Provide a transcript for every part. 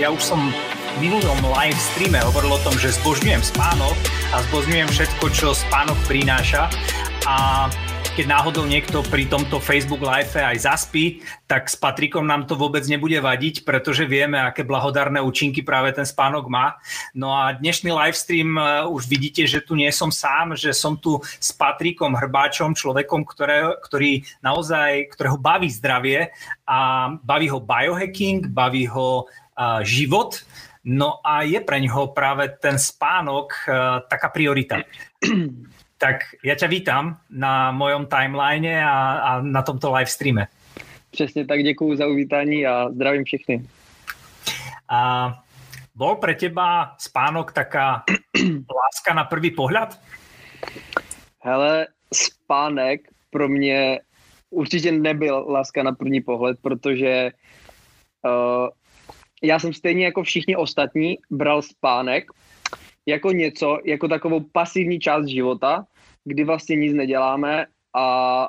ja už som v minulom live streame hovoril o tom, že zbožňujem spánok a zbožňujem všetko, čo spánok prináša a keď náhodou niekto pri tomto Facebook Live aj zaspí, tak s Patrikom nám to vôbec nebude vadiť, pretože vieme, aké blahodárne účinky práve ten spánok má. No a dnešný livestream uh, už vidíte, že tu nie som sám, že som tu s Patrikom Hrbáčom, človekom, ktoré, ktorý naozaj, ktorého baví zdravie a baví ho biohacking, baví ho život, No a je pre ňoho práve ten spánok uh, taká priorita. Tak já ťa vítám na mojom timeline a, a na tomto live streame. Přesně tak, děkuji za uvítání a zdravím všechny. A bol pre teba spánok taká láska na prvý pohled? Hele, spánek pro mě určitě nebyl láska na první pohled, protože uh, já jsem stejně jako všichni ostatní bral spánek jako něco, jako takovou pasivní část života, kdy vlastně nic neděláme a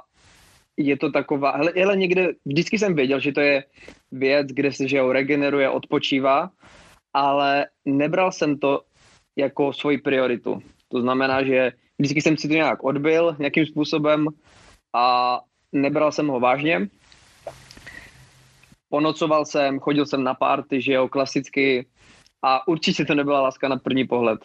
je to taková, hele, hele někde, vždycky jsem věděl, že to je věc, kde se, že jo, regeneruje, odpočívá, ale nebral jsem to jako svoji prioritu. To znamená, že vždycky jsem si to nějak odbil nějakým způsobem a nebral jsem ho vážně. Ponocoval jsem, chodil jsem na párty, že jo, klasicky a určitě to nebyla láska na první pohled.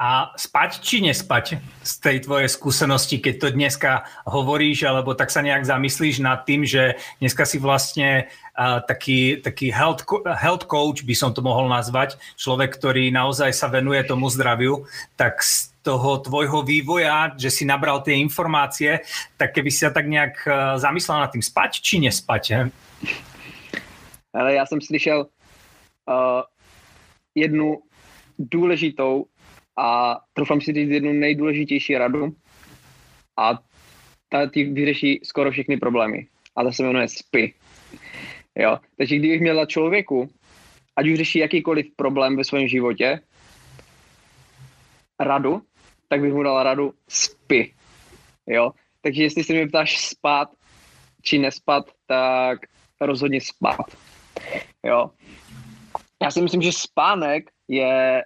A spať či nespať z tej tvojej skúsenosti, keď to dneska hovoríš, alebo tak sa nejak zamyslíš nad tým, že dneska si vlastne uh, taký, taký health, health coach, by som to mohol nazvať, človek, ktorý naozaj sa venuje tomu zdraviu, tak z toho tvojho vývoja, že si nabral tie informácie, tak keby si sa tak nejak zamyslel nad tým, spať či nespať? He? Ale já jsem slyšel uh, jednu důležitou a troufám si říct jednu nejdůležitější radu a ta ti vyřeší skoro všechny problémy. A ta se jmenuje spy. Jo? Takže kdybych měl člověku, ať už řeší jakýkoliv problém ve svém životě, radu, tak bych mu dal radu spy. Jo? Takže jestli se mě ptáš spát či nespat, tak rozhodně spát. Jo? Já si myslím, že spánek je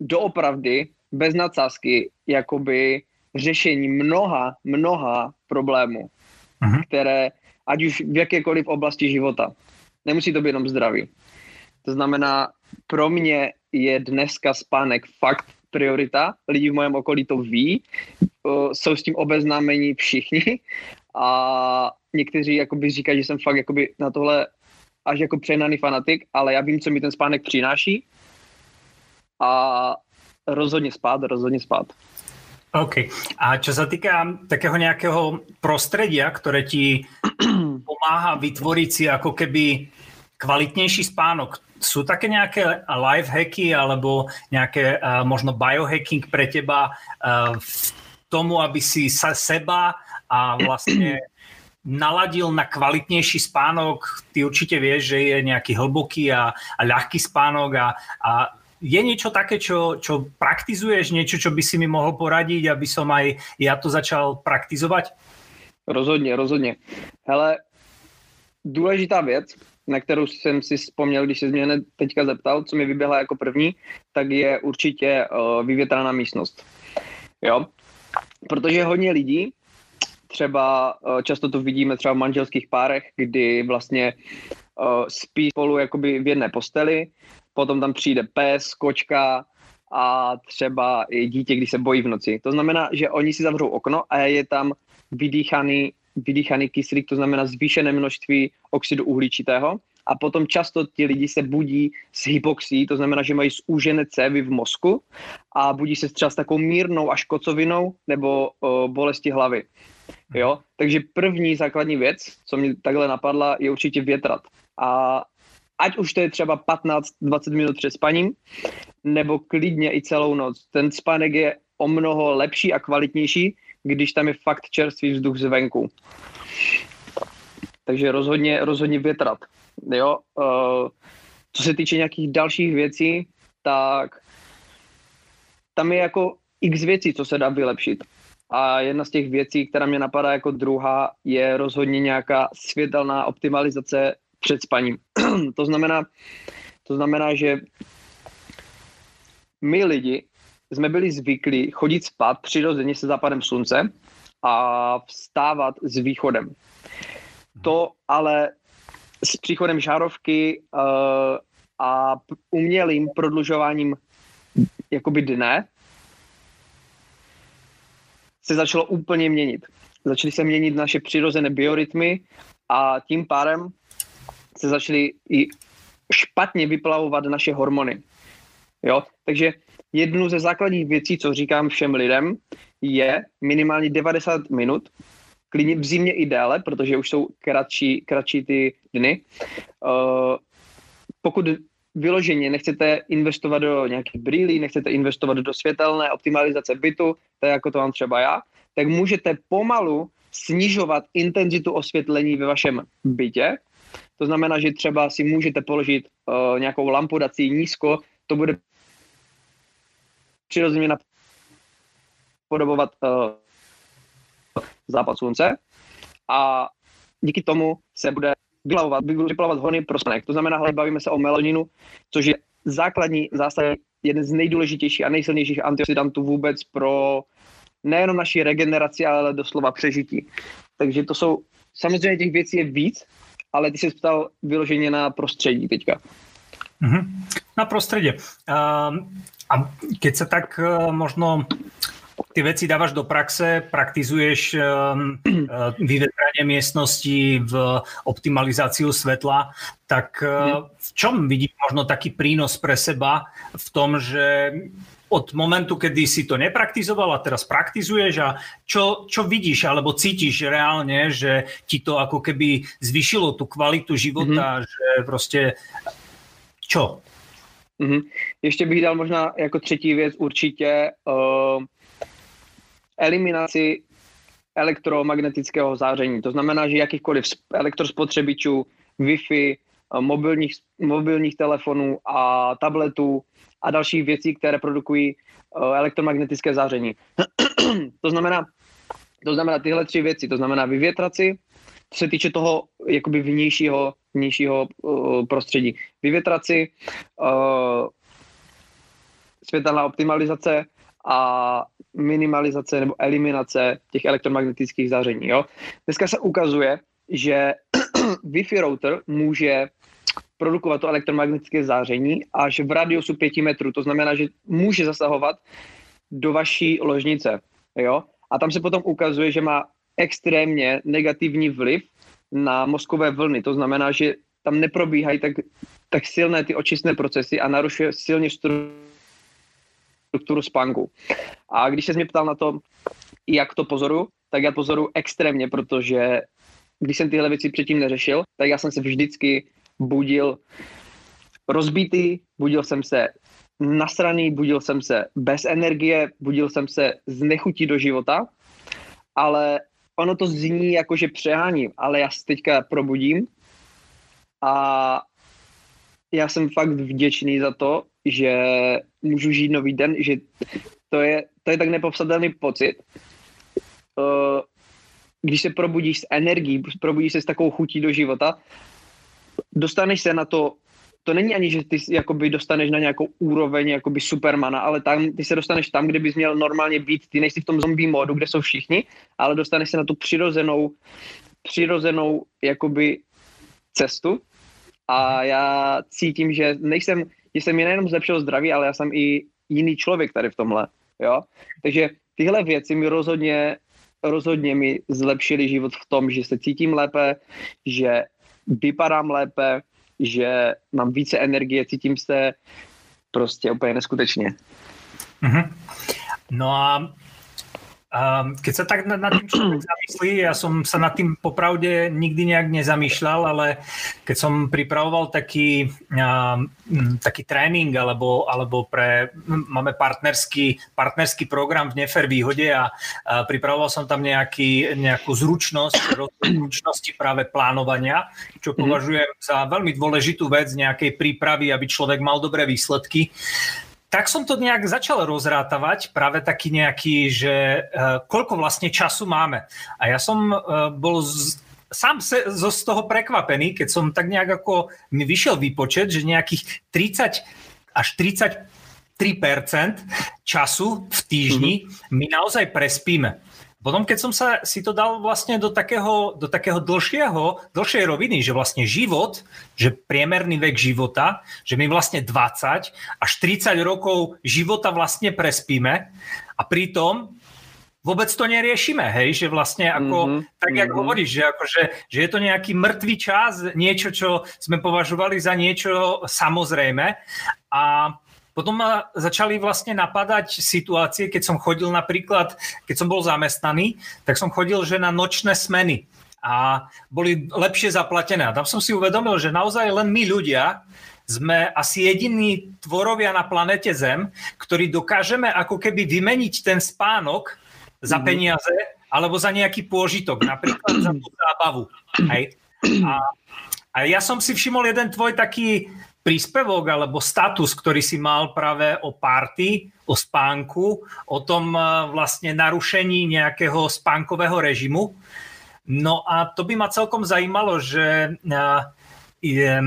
doopravdy, bez nadsázky, jakoby řešení mnoha, mnoha problémů, uh-huh. které, ať už v jakékoliv oblasti života, nemusí to být jenom zdraví. To znamená, pro mě je dneska spánek fakt priorita, lidi v mém okolí to ví, jsou s tím obeznámení všichni a někteří jakoby říkají, že jsem fakt jakoby na tohle až jako přehnaný fanatik, ale já vím, co mi ten spánek přináší a rozhodně spát, rozhodně spát. OK. A čo sa týka takého nejakého prostredia, ktoré ti pomáha vytvoriť si ako keby kvalitnejší spánok, sú také nejaké life hacky alebo nejaké uh, možno biohacking pre teba uh, v tomu, aby si sa seba a vlastne naladil na kvalitnější spánok. Ty určitě vieš, že je nějaký hlboký a, a ľahký spánok a, a je niečo také, čo, čo praktizuješ, niečo, čo by si mi mohol poradiť, aby som aj ja to začal praktizovat? Rozhodně, rozhodně. Hele, důležitá věc, na kterou jsem si vzpomněl, když se mě teďka zeptal, co mi vyběhla jako první, tak je určitě uh, vyvětraná místnost. Jo? Protože hodně lidí, třeba uh, často to vidíme třeba v manželských párech, kdy vlastně uh, spí spolu jakoby v jedné posteli, potom tam přijde pes, kočka a třeba i dítě, když se bojí v noci. To znamená, že oni si zavřou okno a je tam vydýchaný, vydýchaný kyslík, to znamená zvýšené množství oxidu uhličitého a potom často ti lidi se budí s hypoxí, to znamená, že mají zúžené cévy v mozku a budí se třeba s takovou mírnou až kocovinou nebo o, bolesti hlavy. Jo? Takže první základní věc, co mi takhle napadla, je určitě větrat. A ať už to je třeba 15-20 minut před spaním, nebo klidně i celou noc. Ten spánek je o mnoho lepší a kvalitnější, když tam je fakt čerstvý vzduch zvenku. Takže rozhodně, rozhodně větrat. Jo? Uh, co se týče nějakých dalších věcí, tak tam je jako x věcí, co se dá vylepšit. A jedna z těch věcí, která mě napadá jako druhá, je rozhodně nějaká světelná optimalizace před spaním. to znamená, to znamená, že my lidi jsme byli zvyklí chodit spát přirozeně se západem slunce a vstávat s východem. To ale s příchodem žárovky uh, a umělým prodlužováním jakoby dne se začalo úplně měnit. Začaly se měnit naše přirozené biorytmy a tím pádem se začaly i špatně vyplavovat naše hormony. Jo? Takže jednu ze základních věcí, co říkám všem lidem, je minimálně 90 minut, klidně v zimě i déle, protože už jsou kratší, kratší ty dny. Uh, pokud vyloženě nechcete investovat do nějakých brýlí, nechcete investovat do světelné optimalizace bytu, tak jako to mám třeba já, tak můžete pomalu snižovat intenzitu osvětlení ve vašem bytě. To znamená, že třeba si můžete položit uh, nějakou lampu, dát si nízko, to bude přirozeně napodobovat uh, západ slunce a díky tomu se bude vyplavovat, vyplavovat hony pro spanek. To znamená, hlavně bavíme se o melaninu, což je základní, zásadní, jeden z nejdůležitějších a nejsilnějších antioxidantů vůbec pro nejenom naší regeneraci, ale doslova přežití. Takže to jsou, samozřejmě těch věcí je víc, ale ty jsi ptal vyloženě na prostředí teďka. Mm-hmm. Na prostredie. Uh, a keď sa tak uh, možno ty veci dávaš do praxe, praktizuješ um, uh, vyvetranie miestnosti v optimalizáciu svetla, tak uh, v čom vidíš možno taký prínos pre seba v tom, že od momentu, kedy si to nepraktizoval a teraz praktizuješ a čo, čo vidíš alebo cítiš reálne, že ti to ako keby zvyšilo tú kvalitu života, mm-hmm. že prostě čo? Mm-hmm. Ještě bych dal možná jako třetí věc určitě uh, eliminaci elektromagnetického záření. To znamená, že jakýchkoliv elektrospotřebičů, Wi-Fi, uh, mobilních, mobilních telefonů a tabletů a dalších věcí, které produkují uh, elektromagnetické záření. to znamená, to znamená tyhle tři věci, to znamená vyvětraci, co se týče toho jakoby vnějšího, vnějšího uh, prostředí. Vyvětraci, uh, světelná optimalizace a minimalizace nebo eliminace těch elektromagnetických záření. Jo? Dneska se ukazuje, že Wi-Fi router může produkovat to elektromagnetické záření až v radiusu 5 metrů. To znamená, že může zasahovat do vaší ložnice. Jo? A tam se potom ukazuje, že má extrémně negativní vliv na mozkové vlny. To znamená, že tam neprobíhají tak, tak silné ty očistné procesy a narušuje silně strukturu spánku. A když se mě ptal na to, jak to pozoru, tak já pozoru extrémně, protože když jsem tyhle věci předtím neřešil, tak já jsem se vždycky budil rozbitý, budil jsem se nasraný, budil jsem se bez energie, budil jsem se z nechutí do života, ale ono to zní jako, že přeháním, ale já se teďka probudím a já jsem fakt vděčný za to, že můžu žít nový den, že to je, to je tak nepopsatelný pocit. Uh, když se probudíš s energií, probudíš se s takovou chutí do života, dostaneš se na to to není ani, že ty jakoby dostaneš na nějakou úroveň jakoby supermana, ale tam, ty se dostaneš tam, kde bys měl normálně být, ty nejsi v tom zombie modu, kde jsou všichni, ale dostaneš se na tu přirozenou, přirozenou jakoby cestu a já cítím, že nejsem, že jsem nejenom zlepšil zdraví, ale já jsem i jiný člověk tady v tomhle, jo. Takže tyhle věci mi rozhodně, rozhodně mi zlepšili život v tom, že se cítím lépe, že vypadám lépe, že mám více energie, cítím se prostě úplně neskutečně. Mm-hmm. No a Um, keď sa tak nad, nad tým človek zamyslí, ja som sa nad tým popravde nikdy nejak nezamýšľal, ale keď som pripravoval taký, um, taký tréning alebo, alebo pre, máme partnerský, partnerský program v Nefer výhode a, a pripravoval som tam nejaký, nejakú zručnosť, zručnosti práve plánovania, čo mhm. považujem za veľmi dôležitú vec nejakej prípravy, aby človek mal dobré výsledky tak som to nejak začal rozrátavať, práve taký nejaký, že uh, koľko vlastne času máme. A ja som uh, bol z, sám se, zo z toho prekvapený, keď som tak nejak ako mi vyšiel výpočet, že nejakých 30 až 30 3% času v týždni mm-hmm. my naozaj prespíme. Potom, keď som sa si to dal vlastne do takého, do takého dlhšieho, dlhšej roviny, že vlastne život, že priemerný vek života, že my vlastne 20 až 30 rokov života vlastne prespíme a pritom vôbec to neriešime, hej, že vlastne ako, mm-hmm. tak jak mm-hmm. hovoríš, že, ako, že, že je to nejaký mŕtvý čas, niečo, čo sme považovali za niečo samozrejme a potom ma začali vlastne napadať situácie, keď som chodil napríklad, keď som bol zamestnaný, tak som chodil, že na nočné smeny a boli lepšie zaplatené. A tam som si uvedomil, že naozaj len my ľudia sme asi jediní tvorovia na planete Zem, ktorí dokážeme ako keby vymeniť ten spánok za mhm. peniaze alebo za nejaký pôžitok, napríklad za tú zábavu. Hej? A, a ja som si všimol jeden tvoj taký príspevok alebo status, ktorý si mal práve o party, o spánku, o tom eh, vlastne narušení nejakého spánkového režimu. No a to by ma celkom zajímalo, že eh,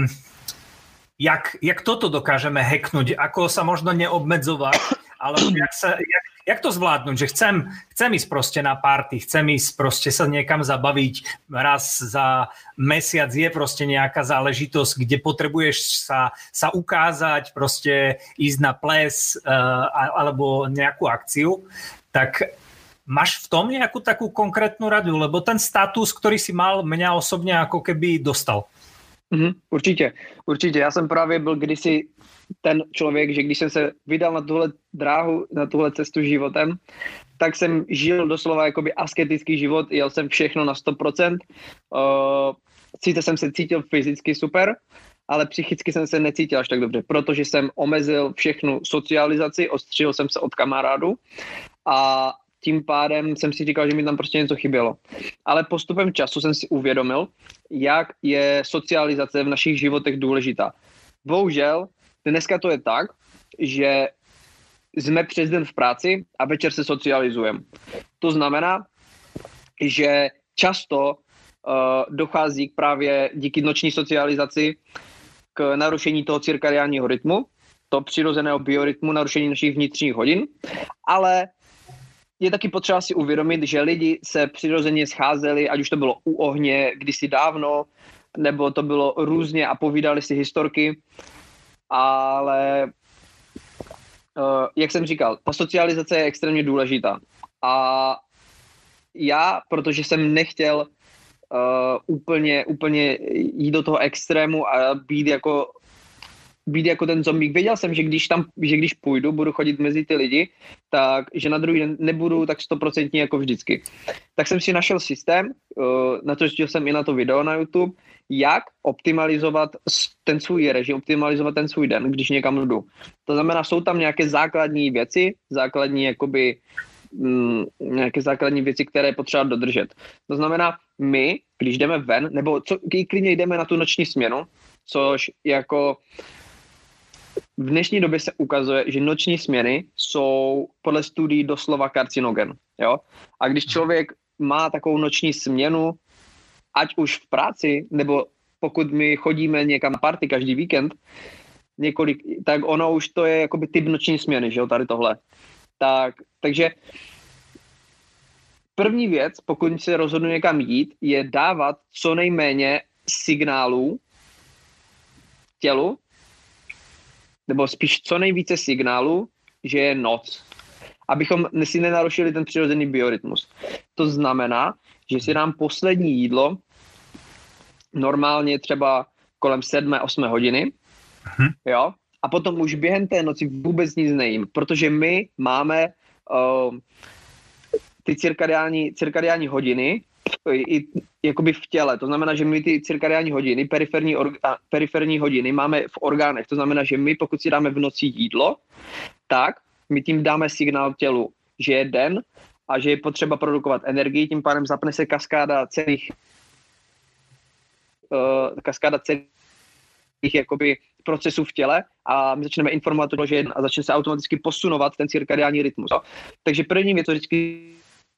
jak, jak toto dokážeme hacknúť, ako sa možno neobmedzovať, alebo jak, sa, jak, jak to zvládnuť, že chcem, chcem ísť proste na party, chcem ísť proste sa niekam zabaviť, raz za mesiac je proste nejaká záležitosť, kde potrebuješ sa, sa ukázať, proste ísť na ples uh, alebo nejakú akciu, tak Máš v tom nejakú takú konkrétnu radu? Lebo ten status, ktorý si mal, mňa osobně ako keby dostal. Mm, určitě, určitě. Já jsem právě byl kdysi ten člověk, že když jsem se vydal na tuhle dráhu, na tuhle cestu životem, tak jsem žil doslova jakoby asketický život, jel jsem všechno na 100%. Uh, sice jsem se cítil fyzicky super, ale psychicky jsem se necítil až tak dobře, protože jsem omezil všechnu socializaci, ostřil jsem se od kamarádu a tím pádem jsem si říkal, že mi tam prostě něco chybělo. Ale postupem času jsem si uvědomil, jak je socializace v našich životech důležitá. Bohužel Dneska to je tak, že jsme přes den v práci a večer se socializujeme. To znamená, že často uh, dochází k právě díky noční socializaci k narušení toho cirkadiálního rytmu, to přirozeného biorytmu, narušení našich vnitřních hodin, ale je taky potřeba si uvědomit, že lidi se přirozeně scházeli, ať už to bylo u ohně kdysi dávno, nebo to bylo různě a povídali si historky ale uh, jak jsem říkal, ta socializace je extrémně důležitá. A já, protože jsem nechtěl uh, úplně, úplně jít do toho extrému a být jako být jako ten zombík. Věděl jsem, že když tam, že když půjdu, budu chodit mezi ty lidi, tak že na druhý den nebudu tak stoprocentně jako vždycky. Tak jsem si našel systém, uh, natočil jsem i na to video na YouTube, jak optimalizovat ten svůj režim, optimalizovat ten svůj den, když někam jdu. To znamená, jsou tam nějaké základní věci, základní jakoby mm, nějaké základní věci, které je potřeba dodržet. To znamená, my, když jdeme ven, nebo co, klidně jdeme na tu noční směnu, což jako v dnešní době se ukazuje, že noční směny jsou podle studií doslova karcinogen. Jo? A když člověk má takovou noční směnu, ať už v práci, nebo pokud my chodíme někam na party každý víkend, několik, tak ono už to je jakoby typ noční směny, že jo, tady tohle. Tak, takže první věc, pokud se rozhodnu někam jít, je dávat co nejméně signálů tělu, nebo spíš co nejvíce signálů, že je noc, abychom si nenarušili ten přirozený biorytmus. To znamená, že si dám poslední jídlo normálně třeba kolem 7-8 hodiny, uh-huh. jo, a potom už během té noci vůbec nic nejím, protože my máme uh, ty cirkadiální, cirkadiální hodiny i, jakoby v těle. To znamená, že my ty cirkadiální hodiny, periferní, orga, periferní hodiny máme v orgánech. To znamená, že my pokud si dáme v noci jídlo, tak my tím dáme signál tělu, že je den a že je potřeba produkovat energii, tím pádem zapne se kaskáda celých uh, kaskáda celých jakoby procesů v těle a my začneme informovat to, že je a začne se automaticky posunovat ten cirkadiální rytmus. Takže první věc, co vždycky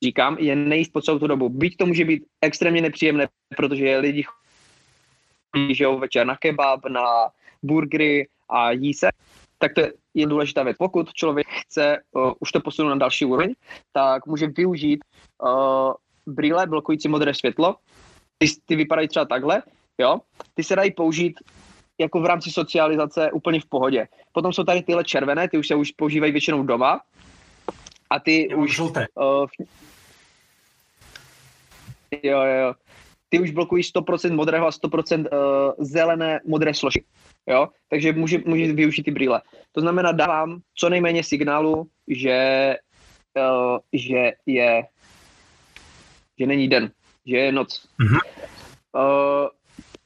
říkám, je nejíst po celou tu dobu. Byť to může být extrémně nepříjemné, protože lidi chodí že jo, večer na kebab, na burgery a jí se, tak to je důležitá věc. Pokud člověk chce uh, už to posunout na další úroveň, tak může využít uh, brýle blokující modré světlo. Ty, ty vypadají třeba takhle, jo. Ty se dají použít jako v rámci socializace úplně v pohodě. Potom jsou tady tyhle červené, ty už se už používají většinou doma. A ty jo, už... Žluté. Uh, jo, jo. Ty už blokují 100% modrého a 100% uh, zelené modré složky. Jo? Takže může, může využít ty brýle. To znamená, dávám co nejméně signálu, že, uh, že je že není den, že je noc. Mm-hmm. Uh,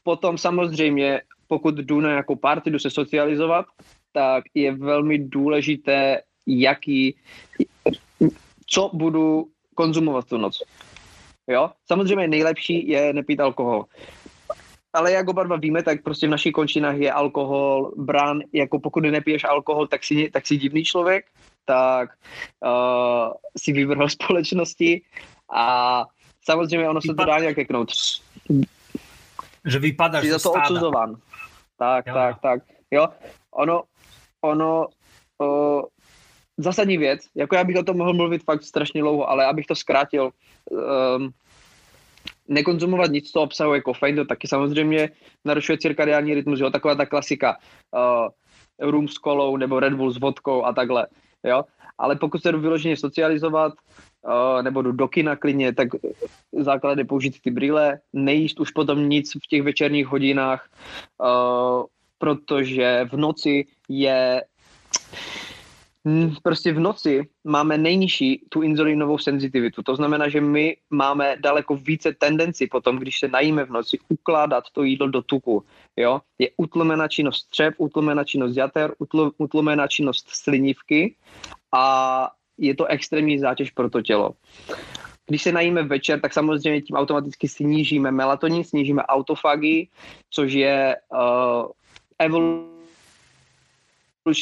potom samozřejmě, pokud jdu na nějakou party, jdu se socializovat, tak je velmi důležité, jaký, co budu konzumovat tu noc. Jo? Samozřejmě nejlepší je nepít alkohol ale jak oba dva víme, tak prostě v našich končinách je alkohol brán, jako pokud nepiješ alkohol, tak si, tak si divný člověk, tak uh, si vyvrhl společnosti a samozřejmě ono se to dá nějak keknout. Že vypadáš Jsi za to odsuzován. Tak, jo. tak, tak. Jo, ono, ono, uh, zásadní věc, jako já bych o tom mohl mluvit fakt strašně dlouho, ale abych to zkrátil, um, nekonzumovat nic, co obsahuje kofein, to taky samozřejmě narušuje cirkadiální rytmus, jo, taková ta klasika, uh, rum s kolou nebo Red Bull s vodkou a takhle, jo. Ale pokud se jdu vyloženě socializovat, uh, nebo jdu do kina klidně, tak základ je použít ty brýle, nejíst už potom nic v těch večerních hodinách, uh, protože v noci je prostě v noci máme nejnižší tu inzulinovou senzitivitu. To znamená, že my máme daleko více tendenci potom, když se najíme v noci, ukládat to jídlo do tuku. Jo? Je utlumená činnost střep, utlumená činnost jater, utlumená činnost slinivky a je to extrémní zátěž pro to tělo. Když se najíme večer, tak samozřejmě tím automaticky snížíme melatonin, snížíme autofagii, což je uh, evolu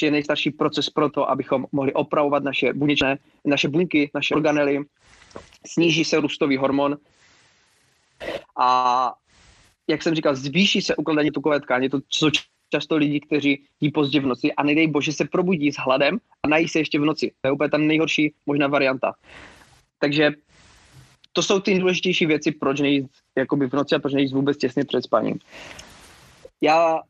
je nejstarší proces pro to, abychom mohli opravovat naše buněčné, naše buňky, naše organely, sníží se růstový hormon a jak jsem říkal, zvýší se ukladání tukové tkáně, to jsou často lidi, kteří jí pozdě v noci a nedej bože se probudí s hladem a nají se ještě v noci. To je úplně ta nejhorší možná varianta. Takže to jsou ty nejdůležitější věci, proč nejít jakoby v noci a proč nejít vůbec těsně před spaním. Já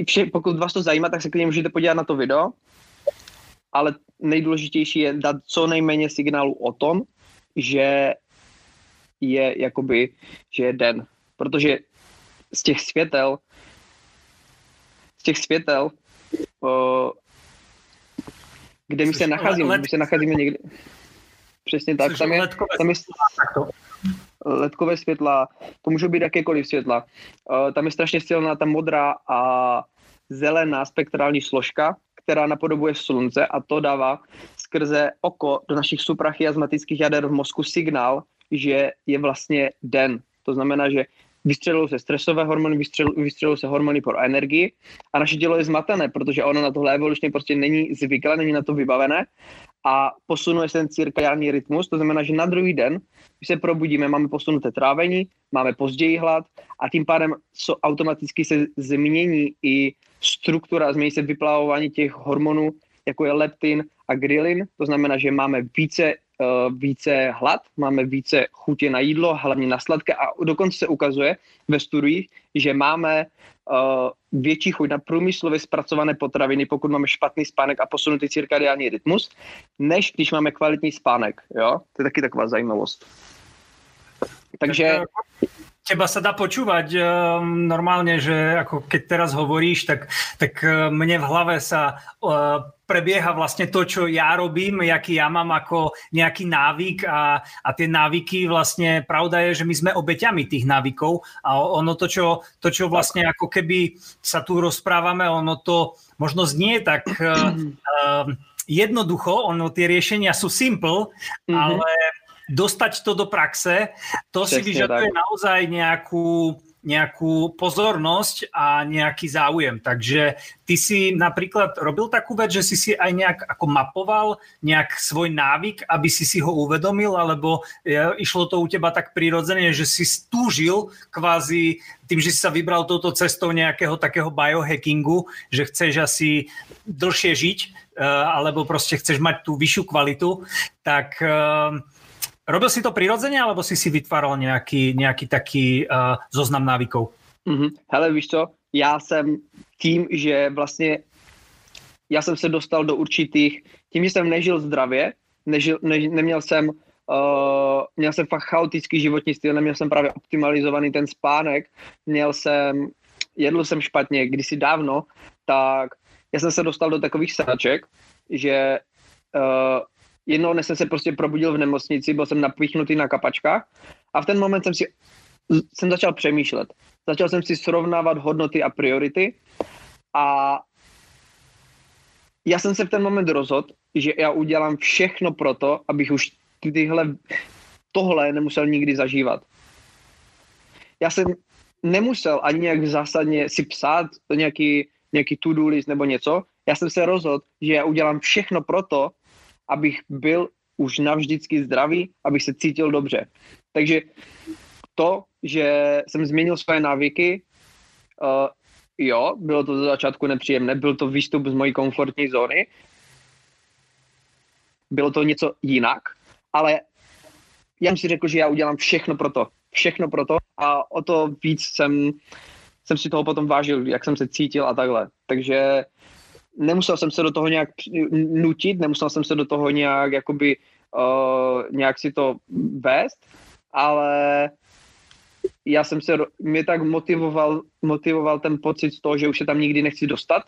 i vše, pokud vás to zajímá, tak se klidně můžete podívat na to video, ale nejdůležitější je dát co nejméně signálu o tom, že je jakoby, že je den. Protože z těch světel, z těch světel, o, kde my se nacházíme, my se nacházíme někde, přesně tak, tam je, tam je, ledkové světla, to můžou být jakékoliv světla. Uh, tam je strašně silná ta modrá a zelená spektrální složka, která napodobuje slunce a to dává skrze oko do našich suprachiasmatických jader v mozku signál, že je vlastně den. To znamená, že vystřelují se stresové hormony, vystřelují se hormony pro energii a naše tělo je zmatené, protože ono na tohle evolučně prostě není zvyklé, není na to vybavené a posunuje se ten cirkadiální rytmus, to znamená, že na druhý den, když se probudíme, máme posunuté trávení, máme později hlad a tím pádem so, automaticky se změní i struktura, změní se vyplavování těch hormonů, jako je leptin a ghrelin, to znamená, že máme více více hlad, máme více chutě na jídlo, hlavně na sladké a dokonce se ukazuje ve studiích, že máme uh, větší chuť na průmyslově zpracované potraviny, pokud máme špatný spánek a posunutý cirkadiální rytmus, než když máme kvalitní spánek. Jo? To je taky taková zajímavost. Takže... Teba sa dá počúvať um, normálne, že ako keď teraz hovoríš, tak, tak mne v hlave sa uh, prebieha vlastne to, čo ja robím, jaký ja mám ako nejaký návyk a, a tie návyky vlastne, pravda je, že my sme obeťami tých návykov a ono to, čo, to, čo vlastne ako keby sa tu rozprávame, ono to možno znie tak uh, uh, jednoducho, ono tie riešenia sú simple, mm-hmm. ale dostať to do praxe, to Přesně si vyžaduje tak. naozaj nejakú nejakú pozornosť a nejaký záujem. Takže ty si napríklad robil takú vec, že si si aj nejak ako mapoval nejak svoj návyk, aby si si ho uvedomil, alebo e, išlo to u teba tak prirodzene, že si stúžil kvázi tým, že si sa vybral touto cestou nejakého takého biohackingu, že chceš asi dlhšie žiť, e, alebo prostě chceš mať tú vyššiu kvalitu, tak e, Robil si to prirodzene, alebo si si vytváral nějaký, nějaký taký uh, zoznam návykov? Mm-hmm. Hele, víš co, já jsem tím, že vlastně já jsem se dostal do určitých, tím, že jsem nežil zdravě, nežil, ne, neměl jsem uh, měl jsem fakt chaotický životní styl, neměl jsem právě optimalizovaný ten spánek, měl jsem, jedl jsem špatně kdysi dávno, tak já jsem se dostal do takových sraček, že uh, jednoho dne jsem se prostě probudil v nemocnici, byl jsem napíchnutý na kapačkách a v ten moment jsem si jsem začal přemýšlet. Začal jsem si srovnávat hodnoty a priority a já jsem se v ten moment rozhodl, že já udělám všechno pro to, abych už tyhle, tohle nemusel nikdy zažívat. Já jsem nemusel ani nějak zásadně si psát nějaký, nějaký to-do list nebo něco. Já jsem se rozhodl, že já udělám všechno pro to, abych byl už navždycky zdravý, abych se cítil dobře. Takže to, že jsem změnil své návyky, uh, jo, bylo to za začátku nepříjemné, byl to výstup z mojí komfortní zóny, bylo to něco jinak, ale já jsem si řekl, že já udělám všechno pro to, všechno pro to a o to víc jsem, jsem si toho potom vážil, jak jsem se cítil a takhle. Takže nemusel jsem se do toho nějak nutit, nemusel jsem se do toho nějak jakoby uh, nějak si to vést, ale já jsem se, mě tak motivoval, motivoval ten pocit z toho, že už se tam nikdy nechci dostat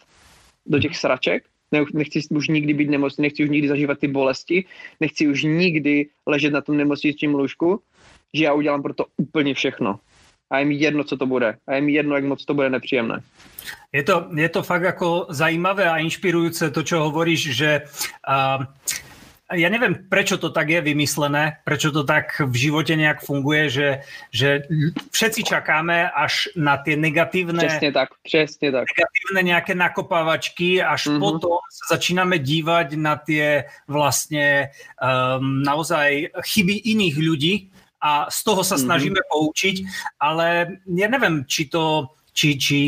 do těch sraček, ne, nechci už nikdy být nemocný, nechci už nikdy zažívat ty bolesti, nechci už nikdy ležet na tom nemocničním lůžku, že já udělám pro to úplně všechno a je mi jedno, co to bude. A je mi jedno, jak moc to bude nepříjemné. Je to, je to fakt jako zajímavé a inšpirujúce to, čo hovoríš, že uh, ja neviem, prečo to tak je vymyslené, prečo to tak v živote nejak funguje, že, že všetci čakáme až na tie negatívne, přesně tak, přesně tak. negatívne nejaké nakopávačky, až mm-hmm. potom sa začíname dívať na tie vlastne um, naozaj chyby iných ľudí, a z toho sa mhm. snažíme mm-hmm. poučiť, ale ja neviem, či to či, či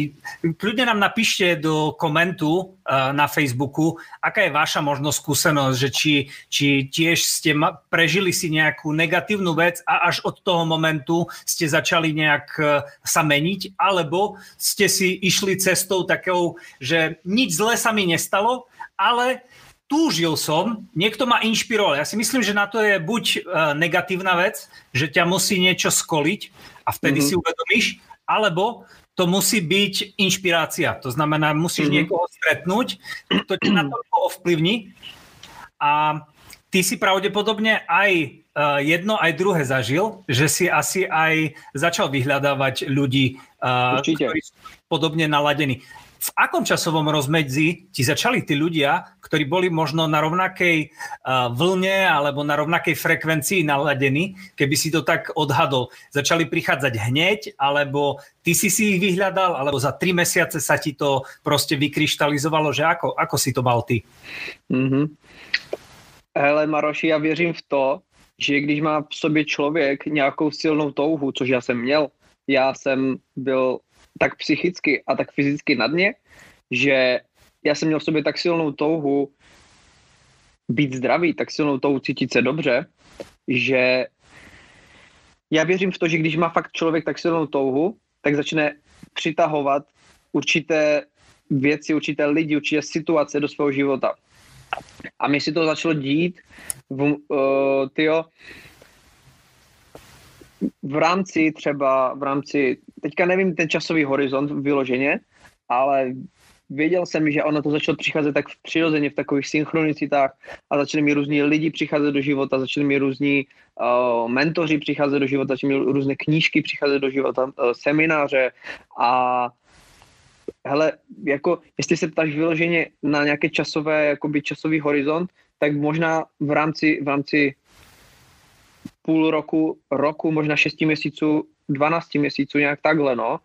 kľudne nám napíšte do komentu uh, na Facebooku, aká je vaša možno skúsenosť, že či, či tiež ste ma, prežili si nejakú negatívnu vec a až od toho momentu ste začali nejak uh, sa meniť, alebo ste si išli cestou takou, že nič zle sa mi nestalo, ale túžil som, niekto ma inšpiroval. Ja si myslím, že na to je buď uh, negatívna vec, že ťa musí niečo skoliť a vtedy mm-hmm. si uvedomíš, alebo to musí byť inšpirácia. To znamená, musíš mm-hmm. niekoho stretnúť, to ťa na to ovplyvní a ty si pravdepodobne aj uh, jedno, aj druhé zažil, že si asi aj začal vyhľadávať ľudí, uh, ktorí sú podobne naladení v akom časovom rozmedzi ti začali tí ľudia, ktorí boli možno na rovnakej vlne alebo na rovnakej frekvencii naladení, keby si to tak odhadol, začali prichádzať hneď, alebo ty si si ich vyhľadal, alebo za tri mesiace sa ti to prostě vykryštalizovalo, že ako, ako si to mal ty? Mm-hmm. Hele Maroši, já věřím v to, že když má v sobě člověk nějakou silnou touhu, což já jsem měl, já jsem byl tak psychicky a tak fyzicky na dně, že já jsem měl v sobě tak silnou touhu být zdravý, tak silnou touhu cítit se dobře, že já věřím v to, že když má fakt člověk tak silnou touhu, tak začne přitahovat určité věci, určité lidi, určité situace do svého života. A mi si to začalo dít v, uh, tyjo, v rámci třeba, v rámci, teďka nevím ten časový horizont vyloženě, ale věděl jsem, že ono to začalo přicházet tak přirozeně v takových synchronicitách a začali mi různí lidi přicházet do života, začali mi různí uh, mentoři přicházet do života, začali mi různé knížky přicházet do života, uh, semináře a hele, jako jestli se ptáš vyloženě na nějaké časové, jakoby časový horizont, tak možná v rámci, v rámci půl roku, roku, možná 6 měsíců, 12 měsíců, nějak takhle, no.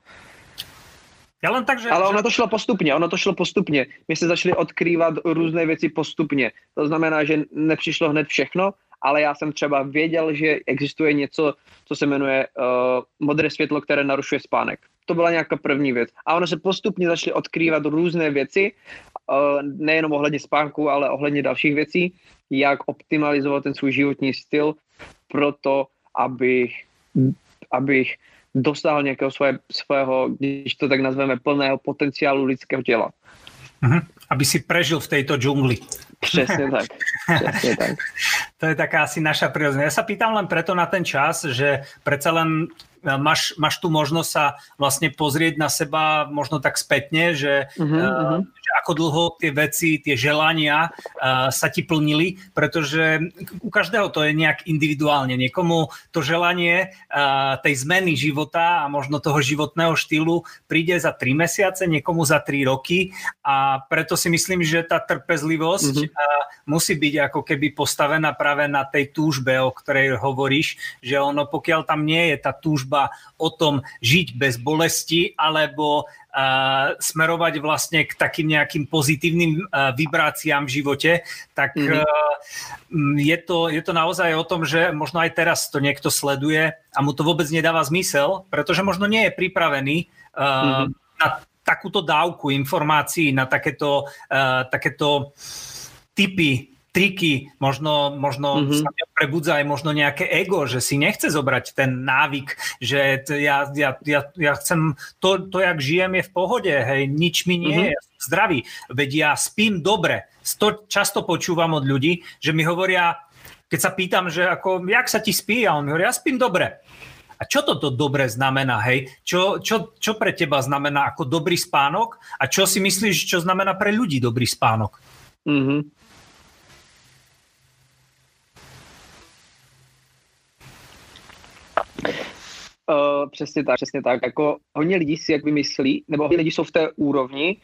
Já len tak, že... Ale ono to šlo postupně, ono to šlo postupně. My se začali odkrývat různé věci postupně. To znamená, že nepřišlo hned všechno, ale já jsem třeba věděl, že existuje něco, co se jmenuje uh, modré světlo, které narušuje spánek. To byla nějaká první věc. A ono se postupně začaly odkrývat různé věci, uh, nejenom ohledně spánku, ale ohledně dalších věcí, jak optimalizovat ten svůj životní styl proto, abych, abych dostal nějakého svoje, svého, když to tak nazveme, plného potenciálu lidského těla. Uh-huh. Aby si prežil v tejto džungli. Přesně tak. Přesně tak. to je taká asi naša prirodzenosť. Ja sa pýtam len preto na ten čas, že predsa len máš, máš tu možnosť sa vlastne pozrieť na seba možno tak spätne, že, uh-huh, uh, že ako dlho tie veci, tie želania uh, sa ti plnili, pretože u každého to je nejak individuálne. Niekomu to želanie uh, tej zmeny života a možno toho životného štýlu príde za tri mesiace, niekomu za tri roky a preto si myslím, že tá trpezlivosť uh-huh. uh, musí byť ako keby postavená práve na tej túžbe, o ktorej hovoríš, že ono pokiaľ tam nie je tá túžba o tom žiť bez bolesti alebo smerovať vlastne k takým nejakým pozitívnym vibráciám v živote, tak mm-hmm. je, to, je to naozaj o tom, že možno aj teraz to niekto sleduje a mu to vôbec nedáva zmysel, pretože možno nie je pripravený mm-hmm. na takúto dávku informácií, na takéto, takéto typy triky, možno, možno mm-hmm. sa prebudza aj možno nejaké ego, že si nechce zobrať ten návyk, že t- ja, ja, ja, ja chcem, to, to, jak žijem, je v pohode, hej, nič mi nie mm-hmm. je, ja zdravý, veď ja spím dobre. To často počúvam od ľudí, že mi hovoria, keď sa pýtam, že ako, jak sa ti spí, a on mi hovorí, ja spím dobre. A čo toto dobre znamená, hej? Čo, čo, čo pre teba znamená ako dobrý spánok a čo si myslíš, čo znamená pre ľudí dobrý spánok? Mm-hmm. Uh, přesně tak, přesně tak. Jako hodně lidí si jak vymyslí, nebo hodně lidí jsou v té úrovni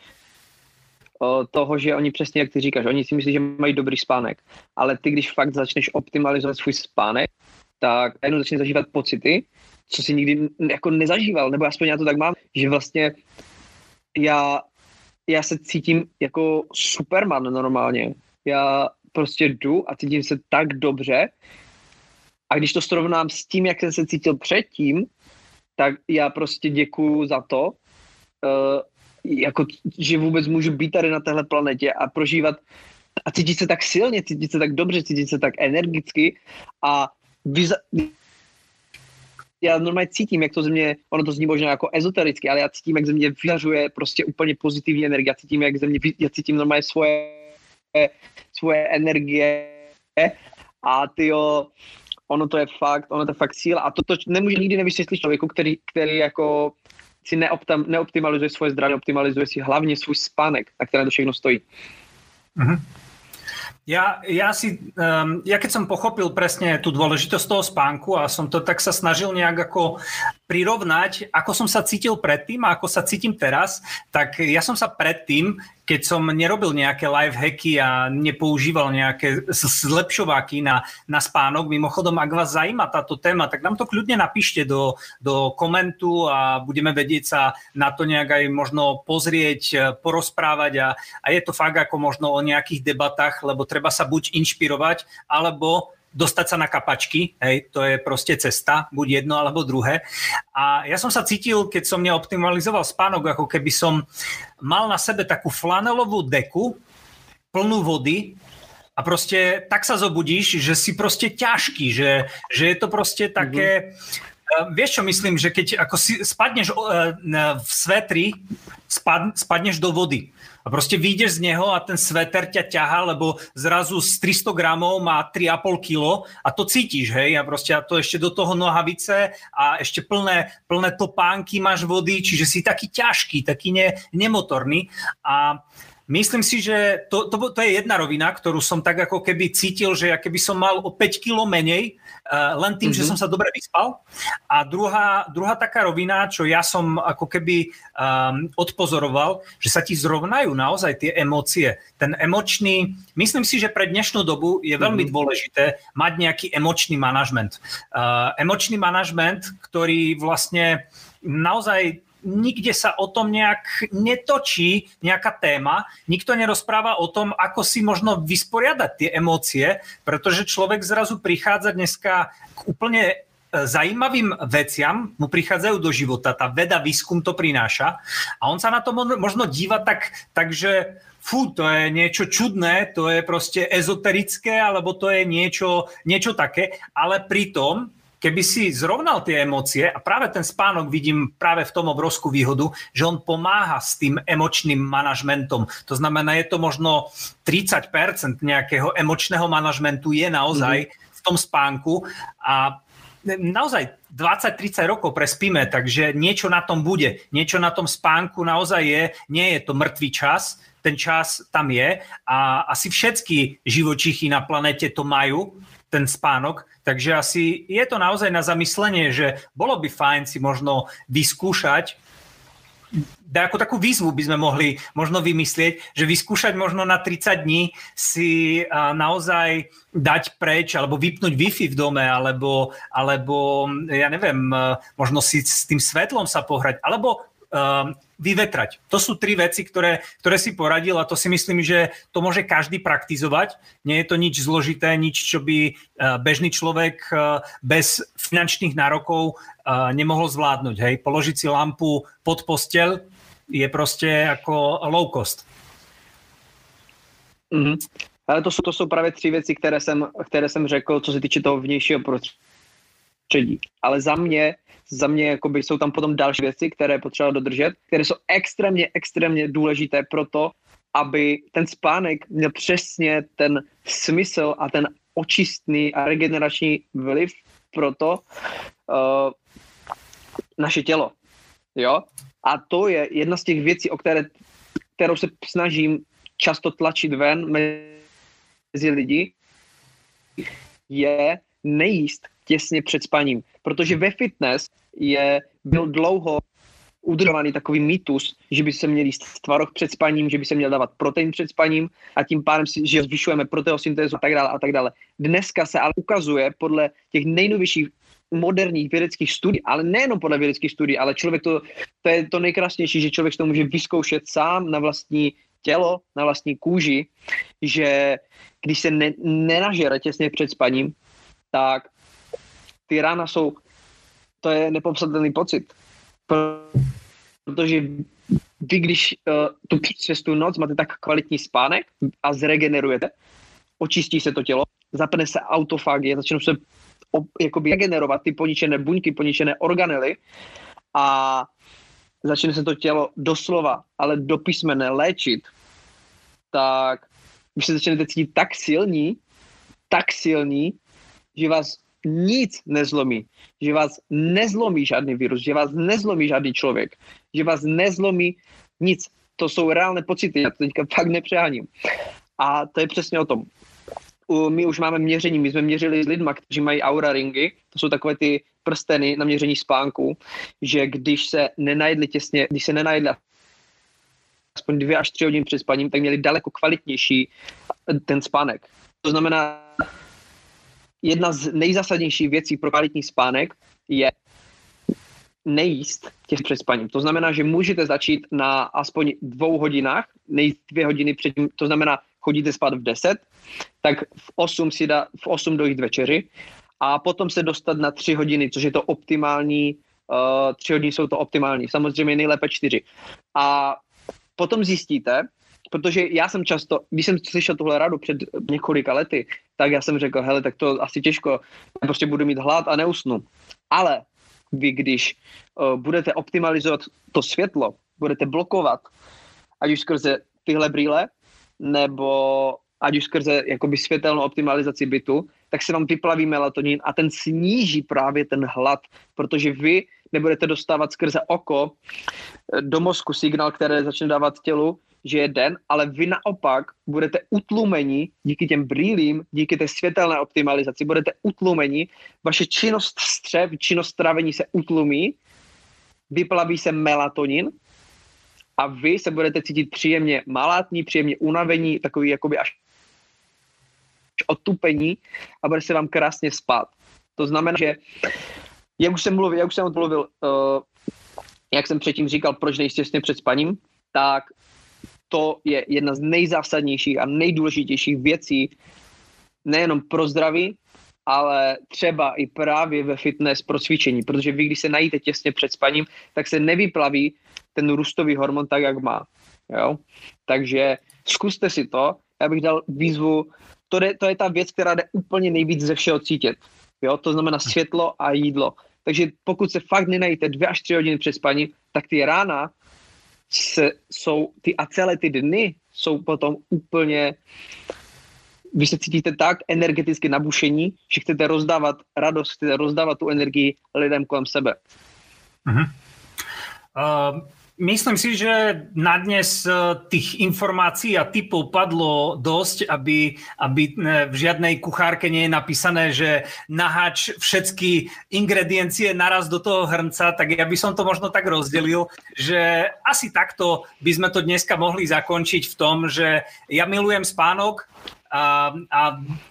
uh, toho, že oni přesně, jak ty říkáš, oni si myslí, že mají dobrý spánek. Ale ty, když fakt začneš optimalizovat svůj spánek, tak jenom začneš zažívat pocity, co si nikdy jako nezažíval, nebo aspoň já to tak mám, že vlastně já, já se cítím jako Superman normálně. Já prostě jdu a cítím se tak dobře, a když to srovnám s tím, jak jsem se cítil předtím, tak já prostě děkuju za to, uh, jako, že vůbec můžu být tady na téhle planetě a prožívat a cítit se tak silně, cítit se tak dobře, cítit se tak energicky a vyza- já normálně cítím, jak to ze mě, ono to zní možná jako ezotericky, ale já cítím, jak ze mě vyhařuje prostě úplně pozitivní energie, já cítím, jak ze mě, já cítím normálně svoje, svoje energie. A ty ono to je fakt, ono to je fakt síla a to, to nemůže nikdy nevysvětlit člověku, který, který jako si neoptam, neoptimalizuje svoje zdraví, optimalizuje si hlavně svůj spánek, na které to všechno stojí. Mm-hmm. Ja, ja, si, um, ja keď som pochopil presne tú dôležitosť toho spánku a som to tak sa snažil nejak ako prirovnať, ako som sa cítil predtým a ako sa cítim teraz, tak ja som sa predtým, keď som nerobil nejaké live hacky a nepoužíval nejaké zlepšováky na, na spánok, mimochodom, ak vás zajíma táto téma, tak nám to kľudne napíšte do, do komentu a budeme vedieť sa na to nejak aj možno pozrieť, porozprávať a, a je to fakt ako možno o nejakých debatách, lebo treba sa buď inšpirovať, alebo dostať sa na kapačky, hej, to je proste cesta, buď jedno alebo druhé. A ja som sa cítil, keď som neoptimalizoval spánok, ako keby som mal na sebe takú flanelovú deku, plnú vody a proste tak sa zobudíš, že si proste ťažký, že, že je to proste také... Mm-hmm. Uh, vieš čo myslím, že keď ako si spadneš uh, v svetri, spad, spadneš do vody. A prostě vyjdeš z něho a ten sveter ťa ťahá, lebo zrazu z 300 gramov má 3,5 kilo a to cítíš, hej, a prostě a to ještě do toho nohavice a ještě plné, plné topánky máš vody, čiže si taký ťažký, taký ne, nemotorný. A Myslím si, že to, to, to je jedna rovina, ktorú som tak ako keby cítil, že keby som mal o 5 kilo menej, uh, len tým, mm-hmm. že mhm. som sa dobre vyspal. A druhá, druhá taká rovina, čo ja som ako keby um, odpozoroval, že sa ti zrovnajú naozaj tie emócie. Ten emočný, myslím si, že pre dnešnú dobu je veľmi mm-hmm. dôležité mať nejaký emočný manažment. Uh, emočný manažment, ktorý vlastne naozaj nikde sa o tom nejak netočí nejaká téma, nikto nerozpráva o tom, ako si možno vysporiadať tie emócie, pretože človek zrazu prichádza dneska k úplne e, zajímavým veciam. Mu prichádzajú do života, tá veda, výskum to prináša. A on sa na to možno díva tak, takže fú, to je niečo čudné, to je proste ezoterické, alebo to je niečo, niečo také, ale pritom keby si zrovnal tie emócie a práve ten spánok vidím práve v tom obrovskú výhodu, že on pomáha s tým emočným manažmentom. To znamená, je to možno 30% nejakého emočného manažmentu je naozaj mm-hmm. v tom spánku a naozaj 20-30 rokov prespíme, takže niečo na tom bude. Niečo na tom spánku naozaj je, nie je to mŕtvý čas, ten čas tam je a asi všetky živočichy na planete to majú, ten spánok, takže asi je to naozaj na zamyslenie, že bolo by fajn si možno vyskúšať ako takú výzvu by sme mohli možno vymyslieť, že vyskúšať možno na 30 dní si naozaj dať preč alebo vypnúť Wi-Fi v dome alebo, alebo ja neviem, možno si s tým svetlom sa pohrať alebo um, vyvetrať. To sú tri veci, ktoré, ktoré si poradil a to si myslím, že to môže každý praktizovať. Nie je to nič zložité, nič, čo by uh, bežný človek uh, bez finančných nárokov uh, nemohol zvládnuť. Hej? Položiť si lampu pod postel je prostě jako low cost. Mm-hmm. Ale to jsou, to jsou právě tři věci, které jsem, které jsem řekl, co se týče toho vnějšího prostředí. Ale za mě za mě jakoby jsou tam potom další věci, které potřeba dodržet, které jsou extrémně, extrémně důležité pro to, aby ten spánek měl přesně ten smysl a ten očistný a regenerační vliv pro to uh, naše tělo. Jo? A to je jedna z těch věcí, o které, kterou se snažím často tlačit ven mezi lidi, je nejíst těsně před spaním. Protože ve fitness je, byl dlouho udržovaný takový mýtus, že by se měl jíst tvaroh před spaním, že by se měl dávat protein před spaním a tím pádem si, že zvyšujeme proteosyntézu a tak dále a tak dále. Dneska se ale ukazuje podle těch nejnovějších moderních vědeckých studií, ale nejenom podle vědeckých studií, ale člověk to, to je to nejkrásnější, že člověk to může vyzkoušet sám na vlastní tělo, na vlastní kůži, že když se ne, nenažere těsně před spaním, tak ty rána jsou, to je nepopsatelný pocit. Protože vy, když uh, tu přes tu noc máte tak kvalitní spánek a zregenerujete, očistí se to tělo, zapne se autofagie, začnou se op, jakoby regenerovat ty poničené buňky, poničené organely a začne se to tělo doslova, ale do písmene léčit, tak vy se začnete cítit tak silní, tak silní, že vás nic nezlomí, že vás nezlomí žádný virus, že vás nezlomí žádný člověk, že vás nezlomí nic. To jsou reálné pocity, já to teďka fakt nepřeháním. A to je přesně o tom. My už máme měření, my jsme měřili s lidma, kteří mají aura ringy, to jsou takové ty prsteny na měření spánku, že když se nenajedli těsně, když se nenajedli aspoň dvě až tři hodiny před spaním, tak měli daleko kvalitnější ten spánek. To znamená, jedna z nejzásadnějších věcí pro kvalitní spánek je nejíst těch před spaním. To znamená, že můžete začít na aspoň dvou hodinách, nejíst dvě hodiny předtím, to znamená, chodíte spát v 10, tak v 8 si dá, v 8 dojít večeři a potom se dostat na 3 hodiny, což je to optimální, uh, 3 hodiny jsou to optimální, samozřejmě nejlépe 4. A potom zjistíte, protože já jsem často, když jsem slyšel tuhle radu před několika lety, tak já jsem řekl, hele, tak to asi těžko, já prostě budu mít hlad a neusnu. Ale vy, když uh, budete optimalizovat to světlo, budete blokovat, ať už skrze tyhle brýle, nebo ať už skrze jakoby světelnou optimalizaci bytu, tak se vám vyplaví melatonin a ten sníží právě ten hlad, protože vy nebudete dostávat skrze oko eh, do mozku signál, které začne dávat tělu, že je den, ale vy naopak budete utlumeni díky těm brýlím, díky té světelné optimalizaci, budete utlumeni, vaše činnost střev, činnost stravení se utlumí, vyplaví se melatonin a vy se budete cítit příjemně malátní, příjemně unavení, takový jakoby až otupení a bude se vám krásně spát. To znamená, že jak už jsem mluvil, jak už jsem mluvil, uh, jak jsem předtím říkal, proč nejsi těsně před spaním, tak to je jedna z nejzásadnějších a nejdůležitějších věcí nejenom pro zdraví, ale třeba i právě ve fitness pro cvičení, protože vy, když se najíte těsně před spaním, tak se nevyplaví ten růstový hormon tak, jak má. Jo? Takže zkuste si to, já bych dal výzvu, to je, to je ta věc, která jde úplně nejvíc ze všeho cítit. Jo? To znamená světlo a jídlo. Takže pokud se fakt nenajíte dvě až tři hodiny před spaním, tak ty rána se, jsou, ty a celé ty dny jsou potom úplně vy se cítíte tak energeticky nabušení, že chcete rozdávat radost, chcete rozdávat tu energii lidem kolem sebe. Uh-huh. Uh, Myslím si, že na dnes eh, tých informácií a typov padlo dosť, aby, aby eh, v žiadnej kuchárke nie je napísané, že nahač všetky ingrediencie naraz do toho hrnca, tak ja by som to možno tak rozdelil, že asi takto by sme to dneska mohli zakončiť v tom, že ja milujem spánok, a, a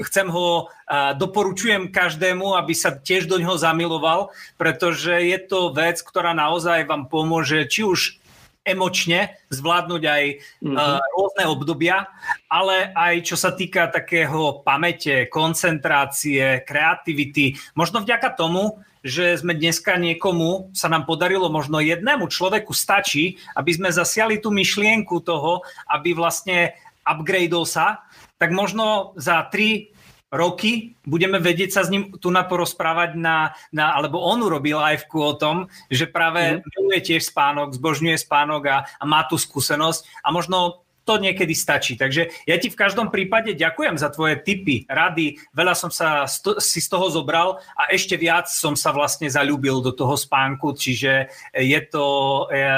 chcem ho, a doporučujem každému, aby sa tiež do ňoho zamiloval, pretože je to vec, ktorá naozaj vám pomôže, či už emočne zvládnuť aj mm-hmm. uh, rôzne obdobia, ale aj čo sa týka takého pamäte, koncentrácie, kreativity. Možno vďaka tomu, že sme dneska niekomu, sa nám podarilo, možno jednému človeku stačí, aby sme zasiali tú myšlienku toho, aby vlastne upgradeol sa tak možno za tri roky budeme vedieť sa s ním tu na porozprávať na, na alebo on urobil live o tom, že práve mm. miluje tiež spánok, zbožňuje spánok a, a má tu skúsenosť a možno to niekedy stačí. Takže ja ti v každom prípade ďakujem za tvoje tipy, rady. Veľa som sa sto, si z toho zobral a ešte viac som sa vlastne zalúbil do toho spánku, čiže je to, je,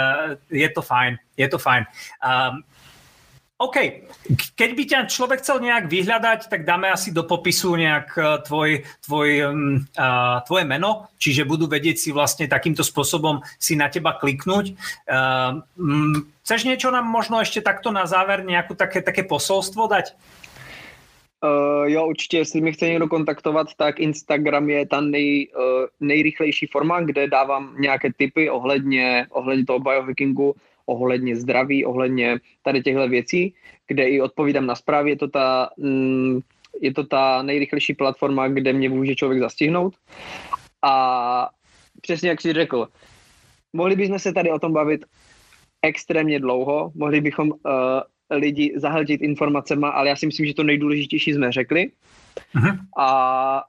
je to fajn. Je to fajn. Um, OK, keď by ťa človek chcel nejak vyhľadať, tak dáme asi do popisu nejak e, tvoj, tvoj, uh, tvoje meno, čiže budú vedieť si vlastne takýmto spôsobom si na teba kliknúť. Uh, chceš niečo nám možno ešte takto na záver nejakú také, také posolstvo dať? Uh, jo, určitě, jestli mě chce někdo kontaktovat, tak Instagram je ta nej, uh, nejrychlejší forma, kde dávám nějaké tipy ohledně, ohledně toho biohackingu, ohledně zdraví, ohledně tady těchto věcí, kde i odpovídám na zprávy. Je to ta, mm, je to ta nejrychlejší platforma, kde mě může člověk zastihnout. A přesně jak jsi řekl, mohli bychom se tady o tom bavit extrémně dlouho, mohli bychom uh, lidi zahltit informacemi, ale já si myslím, že to nejdůležitější jsme řekli. Uh-huh. A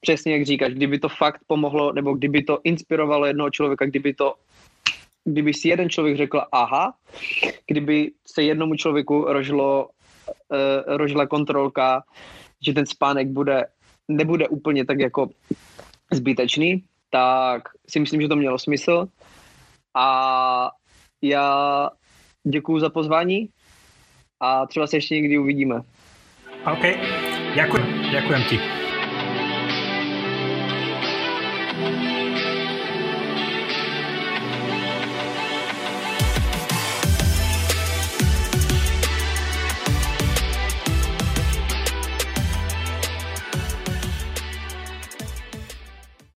přesně jak říkáš, kdyby to fakt pomohlo, nebo kdyby to inspirovalo jednoho člověka, kdyby to kdyby si jeden člověk řekl aha, kdyby se jednomu člověku rožilo, uh, rožila kontrolka, že ten spánek bude, nebude úplně tak jako zbytečný, tak si myslím, že to mělo smysl. A já děkuju za pozvání a třeba se ještě někdy uvidíme. OK, děkuji, děkujem ti.